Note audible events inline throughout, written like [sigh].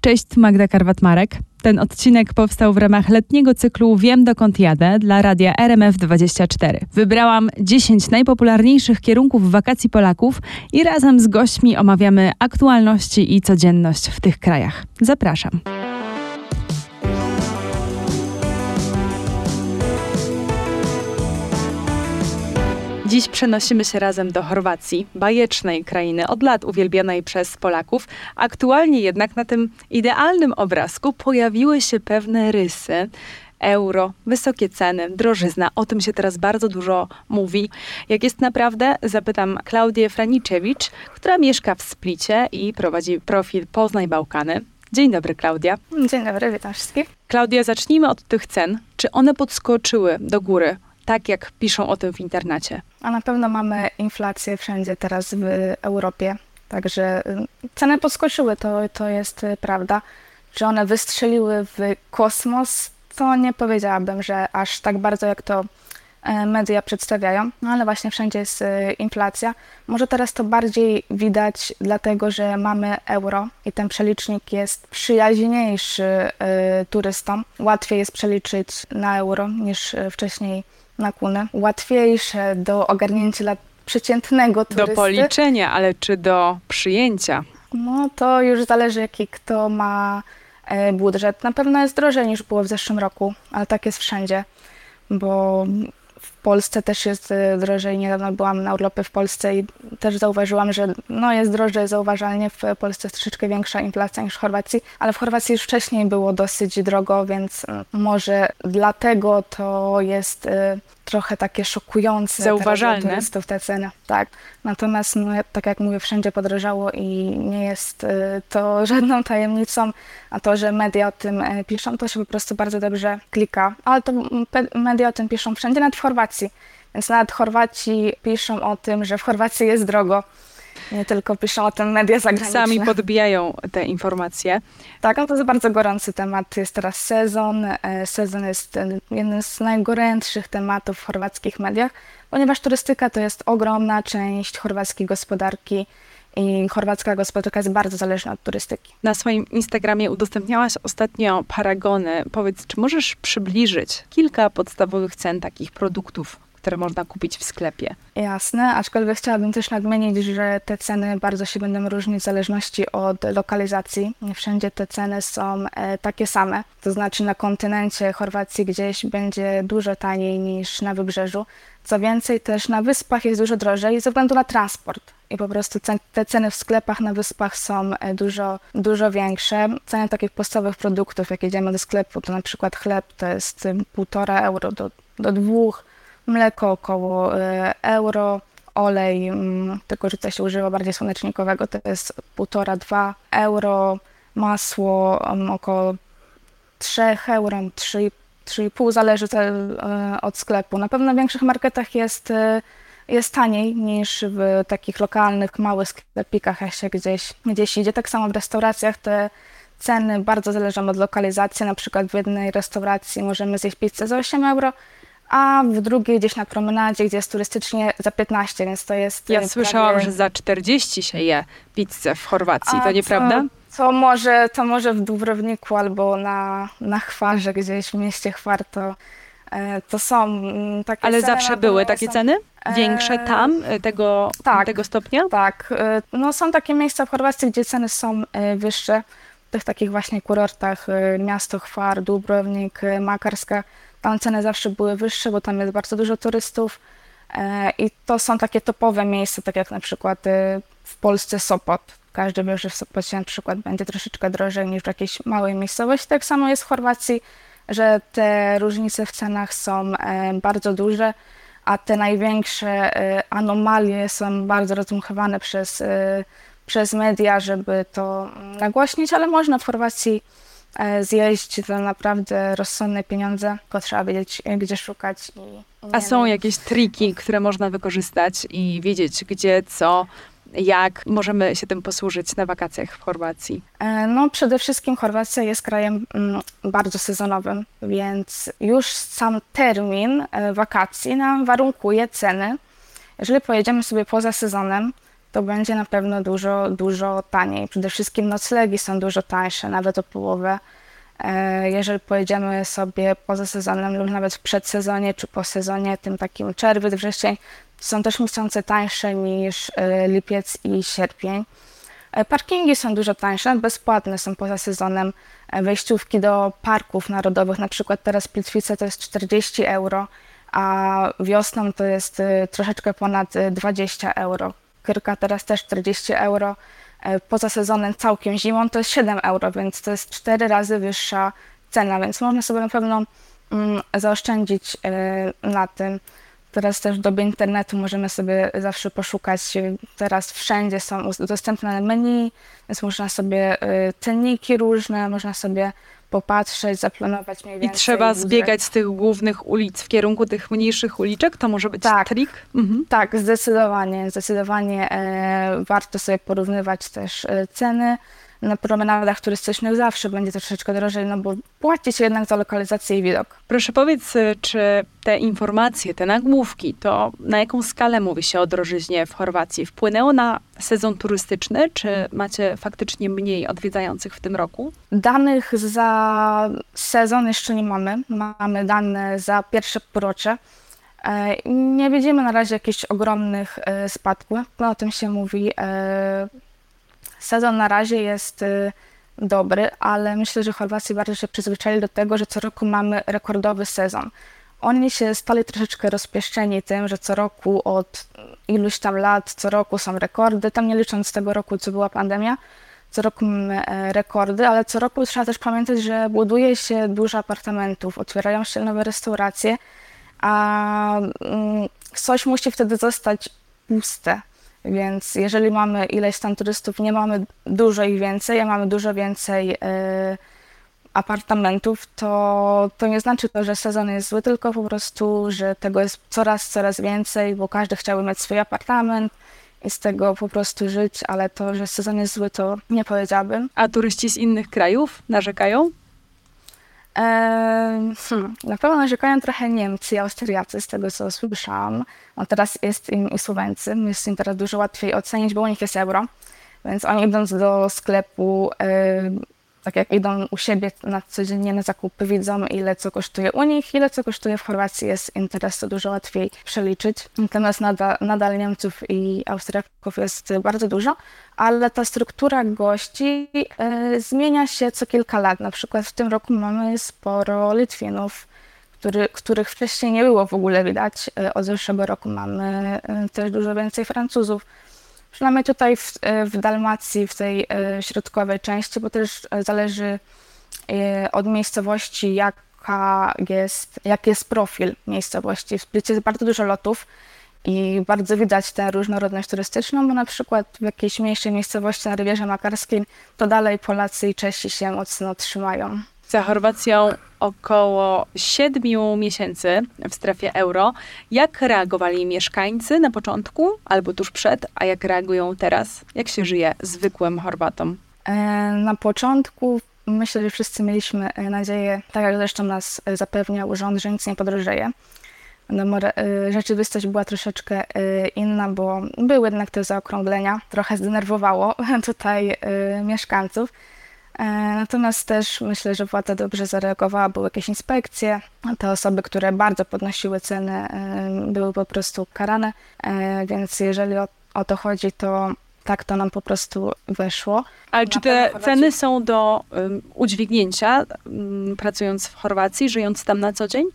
Cześć, Magda Karwat-Marek. Ten odcinek powstał w ramach letniego cyklu Wiem dokąd jadę dla radia RMF24. Wybrałam 10 najpopularniejszych kierunków wakacji Polaków i razem z gośćmi omawiamy aktualności i codzienność w tych krajach. Zapraszam. Dziś przenosimy się razem do Chorwacji, bajecznej krainy, od lat uwielbianej przez Polaków. Aktualnie jednak na tym idealnym obrazku pojawiły się pewne rysy. Euro, wysokie ceny, drożyzna. O tym się teraz bardzo dużo mówi. Jak jest naprawdę, zapytam Klaudię Franiczewicz, która mieszka w Splicie i prowadzi profil Poznaj Bałkany. Dzień dobry, Klaudia. Dzień dobry, witam wszystkich. Klaudia, zacznijmy od tych cen. Czy one podskoczyły do góry tak jak piszą o tym w internecie. A na pewno mamy inflację wszędzie teraz w Europie, także y, ceny podskoczyły, to, to jest y, prawda. Czy one wystrzeliły w kosmos, to nie powiedziałabym, że aż tak bardzo jak to e, media przedstawiają, no ale właśnie wszędzie jest y, inflacja. Może teraz to bardziej widać, dlatego że mamy euro i ten przelicznik jest przyjaźniejszy turystom. Łatwiej jest przeliczyć na euro niż wcześniej na kunę, łatwiejsze do ogarnięcia dla przeciętnego turysty. Do policzenia, ale czy do przyjęcia? No to już zależy, jaki kto ma e, budżet. Na pewno jest drożej niż było w zeszłym roku, ale tak jest wszędzie, bo w Polsce też jest y, drożej. Niedawno byłam na urlopie w Polsce i też zauważyłam, że no jest drożej zauważalnie. W Polsce jest troszeczkę większa inflacja niż w Chorwacji, ale w Chorwacji już wcześniej było dosyć drogo, więc y, może dlatego to jest y, trochę takie szokujące. Zauważalne. Turystów te ceny. Tak. Natomiast, no, tak jak mówię, wszędzie podrożało i nie jest to [laughs] żadną tajemnicą, a to, że media o tym piszą, to się po prostu bardzo dobrze klika. Ale to media o tym piszą wszędzie, nawet w Chorwacji. Więc nawet Chorwaci piszą o tym, że w Chorwacji jest drogo. Nie tylko piszą o tym media zagraniczne. Sami podbijają te informacje. Tak, no to jest bardzo gorący temat. Jest teraz sezon. E, sezon jest jednym z najgorętszych tematów w chorwackich mediach, ponieważ turystyka to jest ogromna część chorwackiej gospodarki i chorwacka gospodarka jest bardzo zależna od turystyki. Na swoim Instagramie udostępniałaś ostatnio paragony. Powiedz, czy możesz przybliżyć kilka podstawowych cen takich produktów, które można kupić w sklepie? Jasne, aczkolwiek chciałabym też nadmienić, że te ceny bardzo się będą różnić w zależności od lokalizacji. Nie wszędzie te ceny są e, takie same. To znaczy na kontynencie Chorwacji gdzieś będzie dużo taniej niż na wybrzeżu. Co więcej, też na wyspach jest dużo drożej ze względu na transport i po prostu te ceny w sklepach na wyspach są e, dużo, dużo większe. Ceny takich podstawowych produktów, jak jedziemy do sklepu, to na przykład chleb to jest półtora euro do, do dwóch, mleko około e, euro, olej, mm, tylko że to się używa bardziej słonecznikowego, to jest półtora, dwa euro, masło mm, około 3 euro, 3,5 zależy e, od sklepu. Na pewno w większych marketach jest jest taniej niż w takich lokalnych, małych sklepikach, jak się gdzieś, gdzieś idzie. Tak samo w restauracjach te ceny bardzo zależą od lokalizacji. Na przykład w jednej restauracji możemy zjeść pizzę za 8 euro, a w drugiej gdzieś na promenadzie, gdzie jest turystycznie za 15, więc to jest... Ja prawie... słyszałam, że za 40 się je pizzę w Chorwacji, a to nieprawda? To może, to może w Dubrowniku albo na, na Chwarze, gdzieś w mieście Chwar, to, e, to są mm, takie Ale ceny, zawsze były takie są... ceny? większe tam e, tego, tak, tego stopnia? Tak. E, no, są takie miejsca w Chorwacji, gdzie ceny są e, wyższe. W tych takich właśnie kurortach, miasto Chwar, Dubrownik, Makarska, tam ceny zawsze były wyższe, bo tam jest bardzo dużo turystów. I to są takie topowe miejsca, tak jak na przykład w Polsce Sopot. Każdy wie, że w Sopocie na przykład będzie troszeczkę drożej niż w jakiejś małej miejscowości. Tak samo jest w Chorwacji, że te różnice w cenach są bardzo duże a te największe y, anomalie są bardzo rozdmuchiwane przez, y, przez media, żeby to nagłośnić, ale można w Chorwacji e, zjeść za naprawdę rozsądne pieniądze, tylko trzeba wiedzieć, gdzie szukać. I, A są jakieś triki, które można wykorzystać i wiedzieć, gdzie, co jak możemy się tym posłużyć na wakacjach w Chorwacji? E, no, przede wszystkim Chorwacja jest krajem mm, bardzo sezonowym, więc już sam termin e, wakacji nam warunkuje ceny. Jeżeli pojedziemy sobie poza sezonem, to będzie na pewno dużo, dużo taniej. Przede wszystkim noclegi są dużo tańsze, nawet o połowę. E, jeżeli pojedziemy sobie poza sezonem lub nawet w przedsezonie czy po sezonie, tym takim czerwiec, wrzesień, są też miesiące tańsze niż e, lipiec i sierpień. E, parkingi są dużo tańsze, bezpłatne są poza sezonem. Wejściówki do parków narodowych, na przykład teraz Plitwice to jest 40 euro, a wiosną to jest troszeczkę ponad 20 euro. Teraz też 40 euro. E, poza sezonem całkiem zimą to jest 7 euro, więc to jest 4 razy wyższa cena, więc można sobie na pewno mm, zaoszczędzić e, na tym. Teraz też w dobie internetu możemy sobie zawsze poszukać. Teraz wszędzie są dostępne menu, więc można sobie e, cenniki różne, można sobie popatrzeć, zaplanować mniej więcej. I trzeba zbiegać z tych głównych ulic w kierunku tych mniejszych uliczek? To może być tak, trik? Mhm. Tak, zdecydowanie. Zdecydowanie e, warto sobie porównywać też e, ceny na promenadach turystycznych zawsze będzie troszeczkę drożej, no bo płaci się jednak za lokalizację i widok. Proszę powiedz, y, czy te informacje, te nagłówki, to na jaką skalę mówi się o drożyźnie w Chorwacji? Wpłynęło na sezon turystyczny, czy macie faktycznie mniej odwiedzających w tym roku? Danych za sezon jeszcze nie mamy. Mamy dane za pierwsze półrocze. E, nie widzimy na razie jakichś ogromnych e, spadków. No, o tym się mówi e, Sezon na razie jest y, dobry, ale myślę, że Chorwacji bardzo się przyzwyczaili do tego, że co roku mamy rekordowy sezon. Oni się stali troszeczkę rozpieszczeni tym, że co roku od iluś tam lat, co roku są rekordy, tam nie licząc tego roku, co była pandemia, co roku mamy e, rekordy, ale co roku trzeba też pamiętać, że buduje się dużo apartamentów, otwierają się nowe restauracje, a mm, coś musi wtedy zostać puste. Więc jeżeli mamy ileś tam turystów, nie mamy dużo ich więcej, a mamy dużo więcej y, apartamentów, to, to nie znaczy to, że sezon jest zły, tylko po prostu, że tego jest coraz, coraz więcej, bo każdy chciałby mieć swój apartament i z tego po prostu żyć, ale to, że sezon jest zły, to nie powiedziałabym. A turyści z innych krajów narzekają? Hmm, na pewno narzekają trochę Niemcy i Austriacy, z tego co słyszałam. No teraz jest im i Słoweńcy, jest im teraz dużo łatwiej ocenić, bo u nich jest euro. Więc oni idąc do sklepu, tak jak idą u siebie na codziennie na zakupy, widzą ile co kosztuje u nich, ile co kosztuje w Chorwacji, jest to dużo łatwiej przeliczyć. Natomiast nadal, nadal Niemców i Austriaków jest bardzo dużo, ale ta struktura gości y, zmienia się co kilka lat. Na przykład w tym roku mamy sporo Litwinów, który, których wcześniej nie było w ogóle widać. Y, od zeszłego roku mamy y, też dużo więcej Francuzów. Przynajmniej tutaj w, e, w Dalmacji, w tej e, środkowej części, bo też e, zależy od miejscowości, jaka jest, jaki jest profil miejscowości. W Splicie jest bardzo dużo lotów i bardzo widać tę różnorodność turystyczną, bo na przykład w jakiejś mniejszej miejscowości na Rywierze Makarskim to dalej Polacy i Czesi się mocno trzymają za Chorwacją około 7 miesięcy w strefie euro. Jak reagowali mieszkańcy na początku albo tuż przed, a jak reagują teraz? Jak się żyje zwykłym Chorwatom? E, na początku myślę, że wszyscy mieliśmy e, nadzieję, tak jak zresztą nas e, zapewniał rząd, że nic nie podrożeje. No, rzeczywistość była troszeczkę inna, bo były jednak te zaokrąglenia. Trochę zdenerwowało [laughs] tutaj mieszkańców. E, natomiast też myślę, że władza dobrze zareagowała, były jakieś inspekcje. Te osoby, które bardzo podnosiły ceny, e, były po prostu karane. E, więc jeżeli o, o to chodzi, to tak to nam po prostu weszło. Ale czy te ceny są do um, udźwignięcia, um, pracując w Chorwacji, żyjąc tam na co dzień?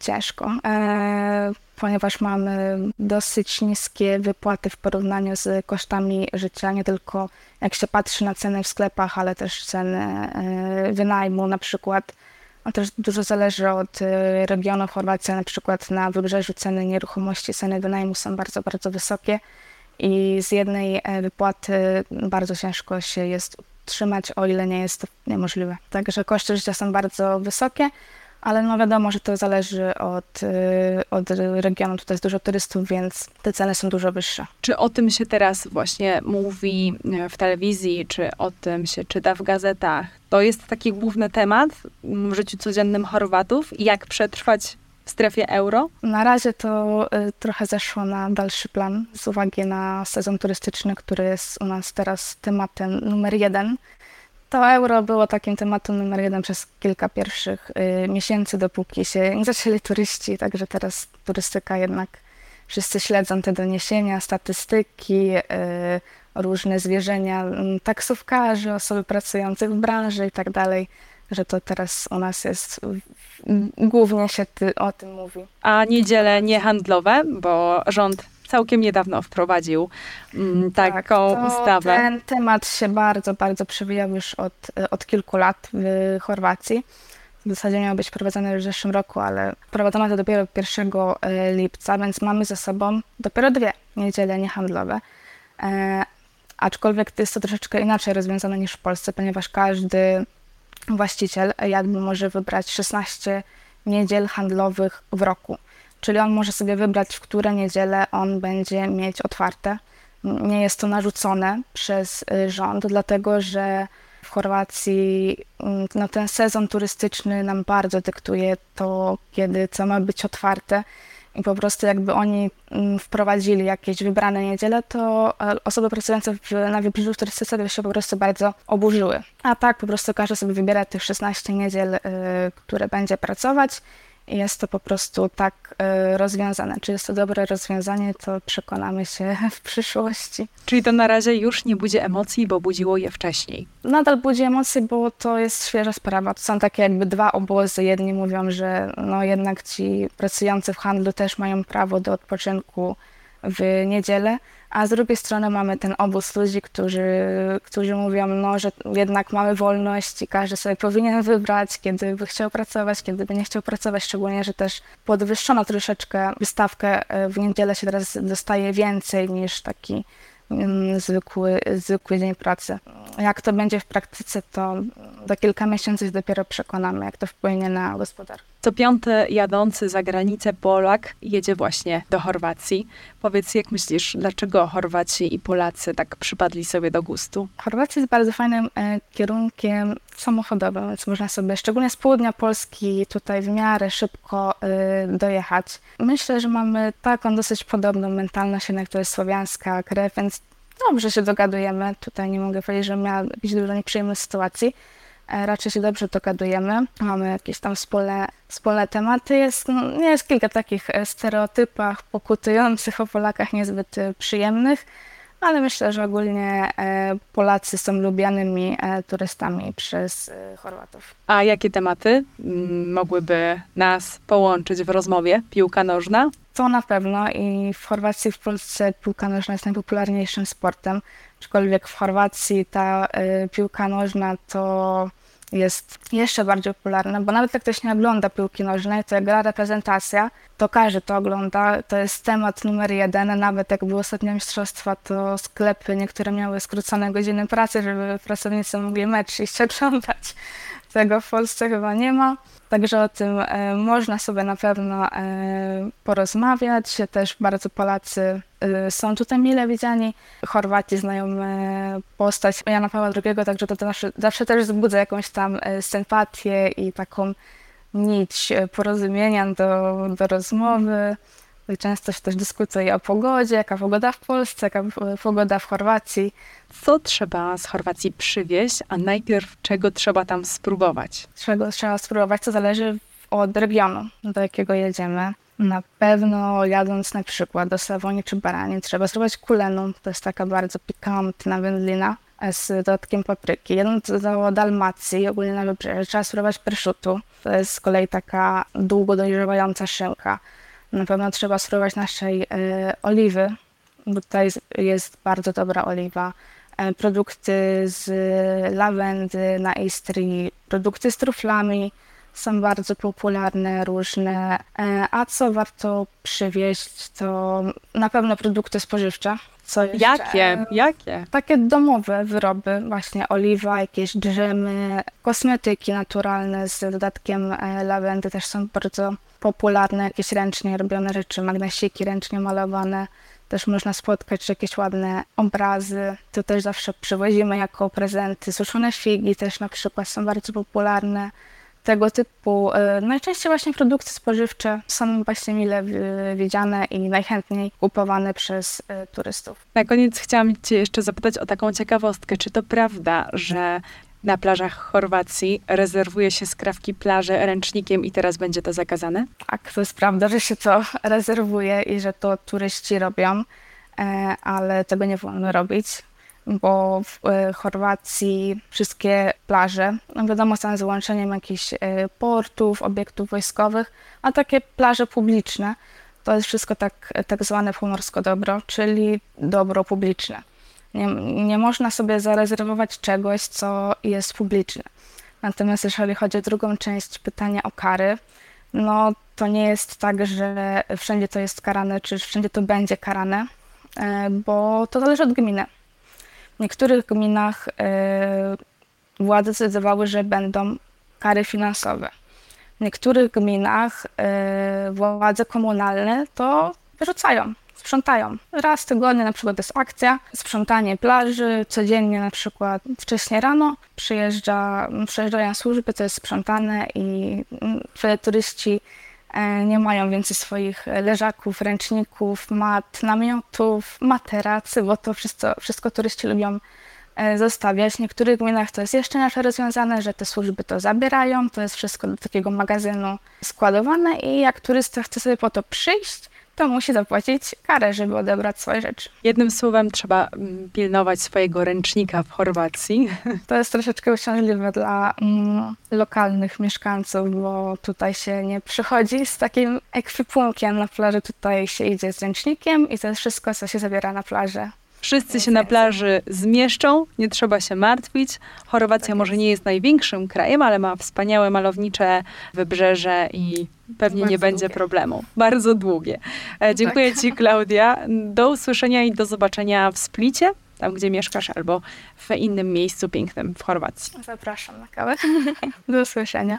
Ciężko. E, ponieważ mamy dosyć niskie wypłaty w porównaniu z kosztami życia, nie tylko jak się patrzy na ceny w sklepach, ale też ceny e, wynajmu na przykład. No też dużo zależy od e, regionu Chorwacji, na przykład na wybrzeżu ceny nieruchomości, ceny wynajmu są bardzo, bardzo wysokie i z jednej wypłaty bardzo ciężko się jest utrzymać, o ile nie jest to niemożliwe. Także koszty życia są bardzo wysokie, ale no wiadomo, że to zależy od, y, od regionu. Tutaj jest dużo turystów, więc te ceny są dużo wyższe. Czy o tym się teraz właśnie mówi w telewizji, czy o tym się czyta w gazetach? To jest taki główny temat w życiu codziennym Chorwatów. Jak przetrwać w strefie euro? Na razie to y, trochę zeszło na dalszy plan z uwagi na sezon turystyczny, który jest u nas teraz tematem numer jeden. To euro było takim tematem numer jeden przez kilka pierwszych y, miesięcy, dopóki się nie zaczęli turyści, także teraz turystyka jednak wszyscy śledzą te doniesienia, statystyki, y, różne zwierzenia mm, taksówkarzy, osoby pracujących w branży i tak dalej, że to teraz u nas jest, głównie się ty, o tym mówi. A niedziele niehandlowe, bo rząd całkiem niedawno wprowadził mm, taką tak, ustawę. Ten temat się bardzo, bardzo przewijał już od, od kilku lat w Chorwacji. W zasadzie miał być wprowadzony już w zeszłym roku, ale wprowadzono to dopiero 1 e, lipca, więc mamy ze sobą dopiero dwie niedziele niehandlowe. E, aczkolwiek jest to troszeczkę inaczej rozwiązane niż w Polsce, ponieważ każdy właściciel jakby może wybrać 16 niedziel handlowych w roku. Czyli on może sobie wybrać, w które niedziele on będzie mieć otwarte. Nie jest to narzucone przez y, rząd, dlatego że w Chorwacji mm, no, ten sezon turystyczny nam bardzo dyktuje to, kiedy co ma być otwarte. I po prostu jakby oni mm, wprowadzili jakieś wybrane niedziele, to e, osoby pracujące na wybrzeżu w turystyce by się po prostu bardzo oburzyły. A tak po prostu każdy sobie wybiera tych 16 niedziel, y, które będzie pracować jest to po prostu tak e, rozwiązane. Czy jest to dobre rozwiązanie, to przekonamy się [laughs] w przyszłości. Czyli to na razie już nie budzi emocji, bo budziło je wcześniej. Nadal budzi emocje, bo to jest świeża sprawa. To są takie jakby dwa obozy. Jedni mówią, że no jednak ci pracujący w handlu też mają prawo do odpoczynku w niedzielę, a z drugiej strony mamy ten obóz ludzi, którzy, którzy mówią, no, że jednak mamy wolność i każdy sobie powinien wybrać, kiedy by chciał pracować, kiedy by nie chciał pracować, szczególnie, że też podwyższono troszeczkę wystawkę e, w niedzielę się teraz dostaje więcej niż taki zwykły, zwykły dzień pracy. Jak to będzie w praktyce, to za kilka miesięcy się dopiero przekonamy, jak to wpłynie na gospodarkę. Co piąty jadący za granicę Polak jedzie właśnie do Chorwacji. Powiedz, jak myślisz, dlaczego Chorwaci i Polacy tak przypadli sobie do gustu? Chorwacja jest bardzo fajnym e, kierunkiem samochodowym, więc można sobie, szczególnie z południa Polski, tutaj w miarę szybko e, dojechać. Myślę, że mamy taką dosyć podobną mentalność, jednak to jest słowiańska krew, więc dobrze się dogadujemy. Tutaj nie mogę powiedzieć, że miała jakieś dużo nieprzyjemnych sytuacji. E, raczej się dobrze dogadujemy, mamy jakieś tam wspólne, wspólne tematy. Jest, no, jest kilka takich e, stereotypach pokutujących o Polakach niezbyt e, przyjemnych, ale myślę, że ogólnie Polacy są lubianymi turystami przez Chorwatów. A jakie tematy mm, mogłyby nas połączyć w rozmowie? Piłka nożna? To na pewno i w Chorwacji, w Polsce piłka nożna jest najpopularniejszym sportem. Aczkolwiek w Chorwacji ta piłka nożna to jest jeszcze bardziej popularne, bo nawet jak ktoś nie ogląda piłki nożnej, to jak gra reprezentacja, to każdy to ogląda. To jest temat numer jeden. Nawet jak były ostatnie mistrzostwa, to sklepy niektóre miały skrócone godziny pracy, żeby pracownicy mogli mecz iść oglądać. Tego w Polsce chyba nie ma. Także o tym e, można sobie na pewno e, porozmawiać. Też bardzo Polacy e, są tutaj mile widziani. Chorwaci znają e, postać Jana Pawła II, także to zawsze, zawsze też wzbudza jakąś tam e, sympatię i taką nić e, porozumienia do, do rozmowy. Często się też dyskutuje o pogodzie, jaka pogoda w Polsce, jaka pogoda w Chorwacji. Co trzeba z Chorwacji przywieźć, a najpierw czego trzeba tam spróbować? Czego trzeba spróbować, to zależy od regionu, do jakiego jedziemy. Na pewno jadąc na przykład do Sawonii czy Barani trzeba spróbować kulenu. To jest taka bardzo pikantna wędlina z dodatkiem papryki. Jadąc do Dalmacji, ogólnie na wybrzeże, trzeba spróbować perszutu. To jest z kolei taka długo dojrzewająca szynka. Na pewno trzeba spróbować naszej e, oliwy, bo tutaj jest bardzo dobra oliwa. E, produkty z lawendy na Istrii, produkty z truflami są bardzo popularne, różne. E, a co warto przywieźć, to na pewno produkty spożywcze. Co jeszcze? Jakie? Jakie? Takie domowe wyroby, właśnie oliwa, jakieś drzemy, kosmetyki naturalne z dodatkiem lawendy też są bardzo popularne, jakieś ręcznie robione rzeczy, magnesiki ręcznie malowane. Też można spotkać jakieś ładne obrazy. To też zawsze przywozimy jako prezenty. Suszone figi też na przykład są bardzo popularne. Tego typu, e, najczęściej właśnie produkty spożywcze są właśnie mile wi- widziane i najchętniej kupowane przez e, turystów. Na koniec chciałam Cię jeszcze zapytać o taką ciekawostkę. Czy to prawda, że na plażach Chorwacji rezerwuje się skrawki plaży ręcznikiem i teraz będzie to zakazane? Tak, to jest prawda, że się to [laughs] rezerwuje i że to turyści robią, e, ale tego nie wolno robić, bo w e, Chorwacji wszystkie plaże, no wiadomo, są z wyłączeniem jakichś e, portów, obiektów wojskowych, a takie plaże publiczne to jest wszystko tak, tak zwane pomorsko dobro, czyli dobro publiczne. Nie, nie można sobie zarezerwować czegoś, co jest publiczne. Natomiast jeżeli chodzi o drugą część pytania o kary, no to nie jest tak, że wszędzie to jest karane, czy wszędzie to będzie karane, e, bo to zależy od gminy. W niektórych gminach e, władze zdecydowały, że będą kary finansowe. W niektórych gminach e, władze komunalne to wyrzucają, sprzątają. Raz w tygodniu na przykład jest akcja, sprzątanie plaży, codziennie na przykład wcześnie rano przyjeżdża, przyjeżdżają służby, to jest sprzątane i turyści nie mają więcej swoich leżaków, ręczników, mat, namiotów, materacy, bo to wszystko, wszystko turyści lubią e, zostawiać. W niektórych gminach to jest jeszcze inaczej rozwiązane, że te służby to zabierają, to jest wszystko do takiego magazynu składowane i jak turysta chce sobie po to przyjść, to musi zapłacić karę, żeby odebrać swoje rzeczy. Jednym słowem trzeba mm, pilnować swojego ręcznika w Chorwacji. [laughs] To jest troszeczkę uciążliwe dla mm, lokalnych mieszkańców, bo tutaj się nie przychodzi z takim ekwipunkiem na plaży, tutaj się idzie z ręcznikiem i to jest wszystko, co się zabiera na plażę. Wszyscy się na plaży zmieszczą, nie trzeba się martwić. Chorwacja Tak może nie jest największym krajem, ale ma wspaniałe malownicze wybrzeże i pewnie nie będzie długie. Tak. problemu. Bardzo długie. E, dziękuję Ci, Klaudia. Do usłyszenia i do zobaczenia w Splicie, tam gdzie mieszkasz, albo w innym miejscu pięknym w Chorwacji. Zapraszam na kawę. [laughs] Do usłyszenia.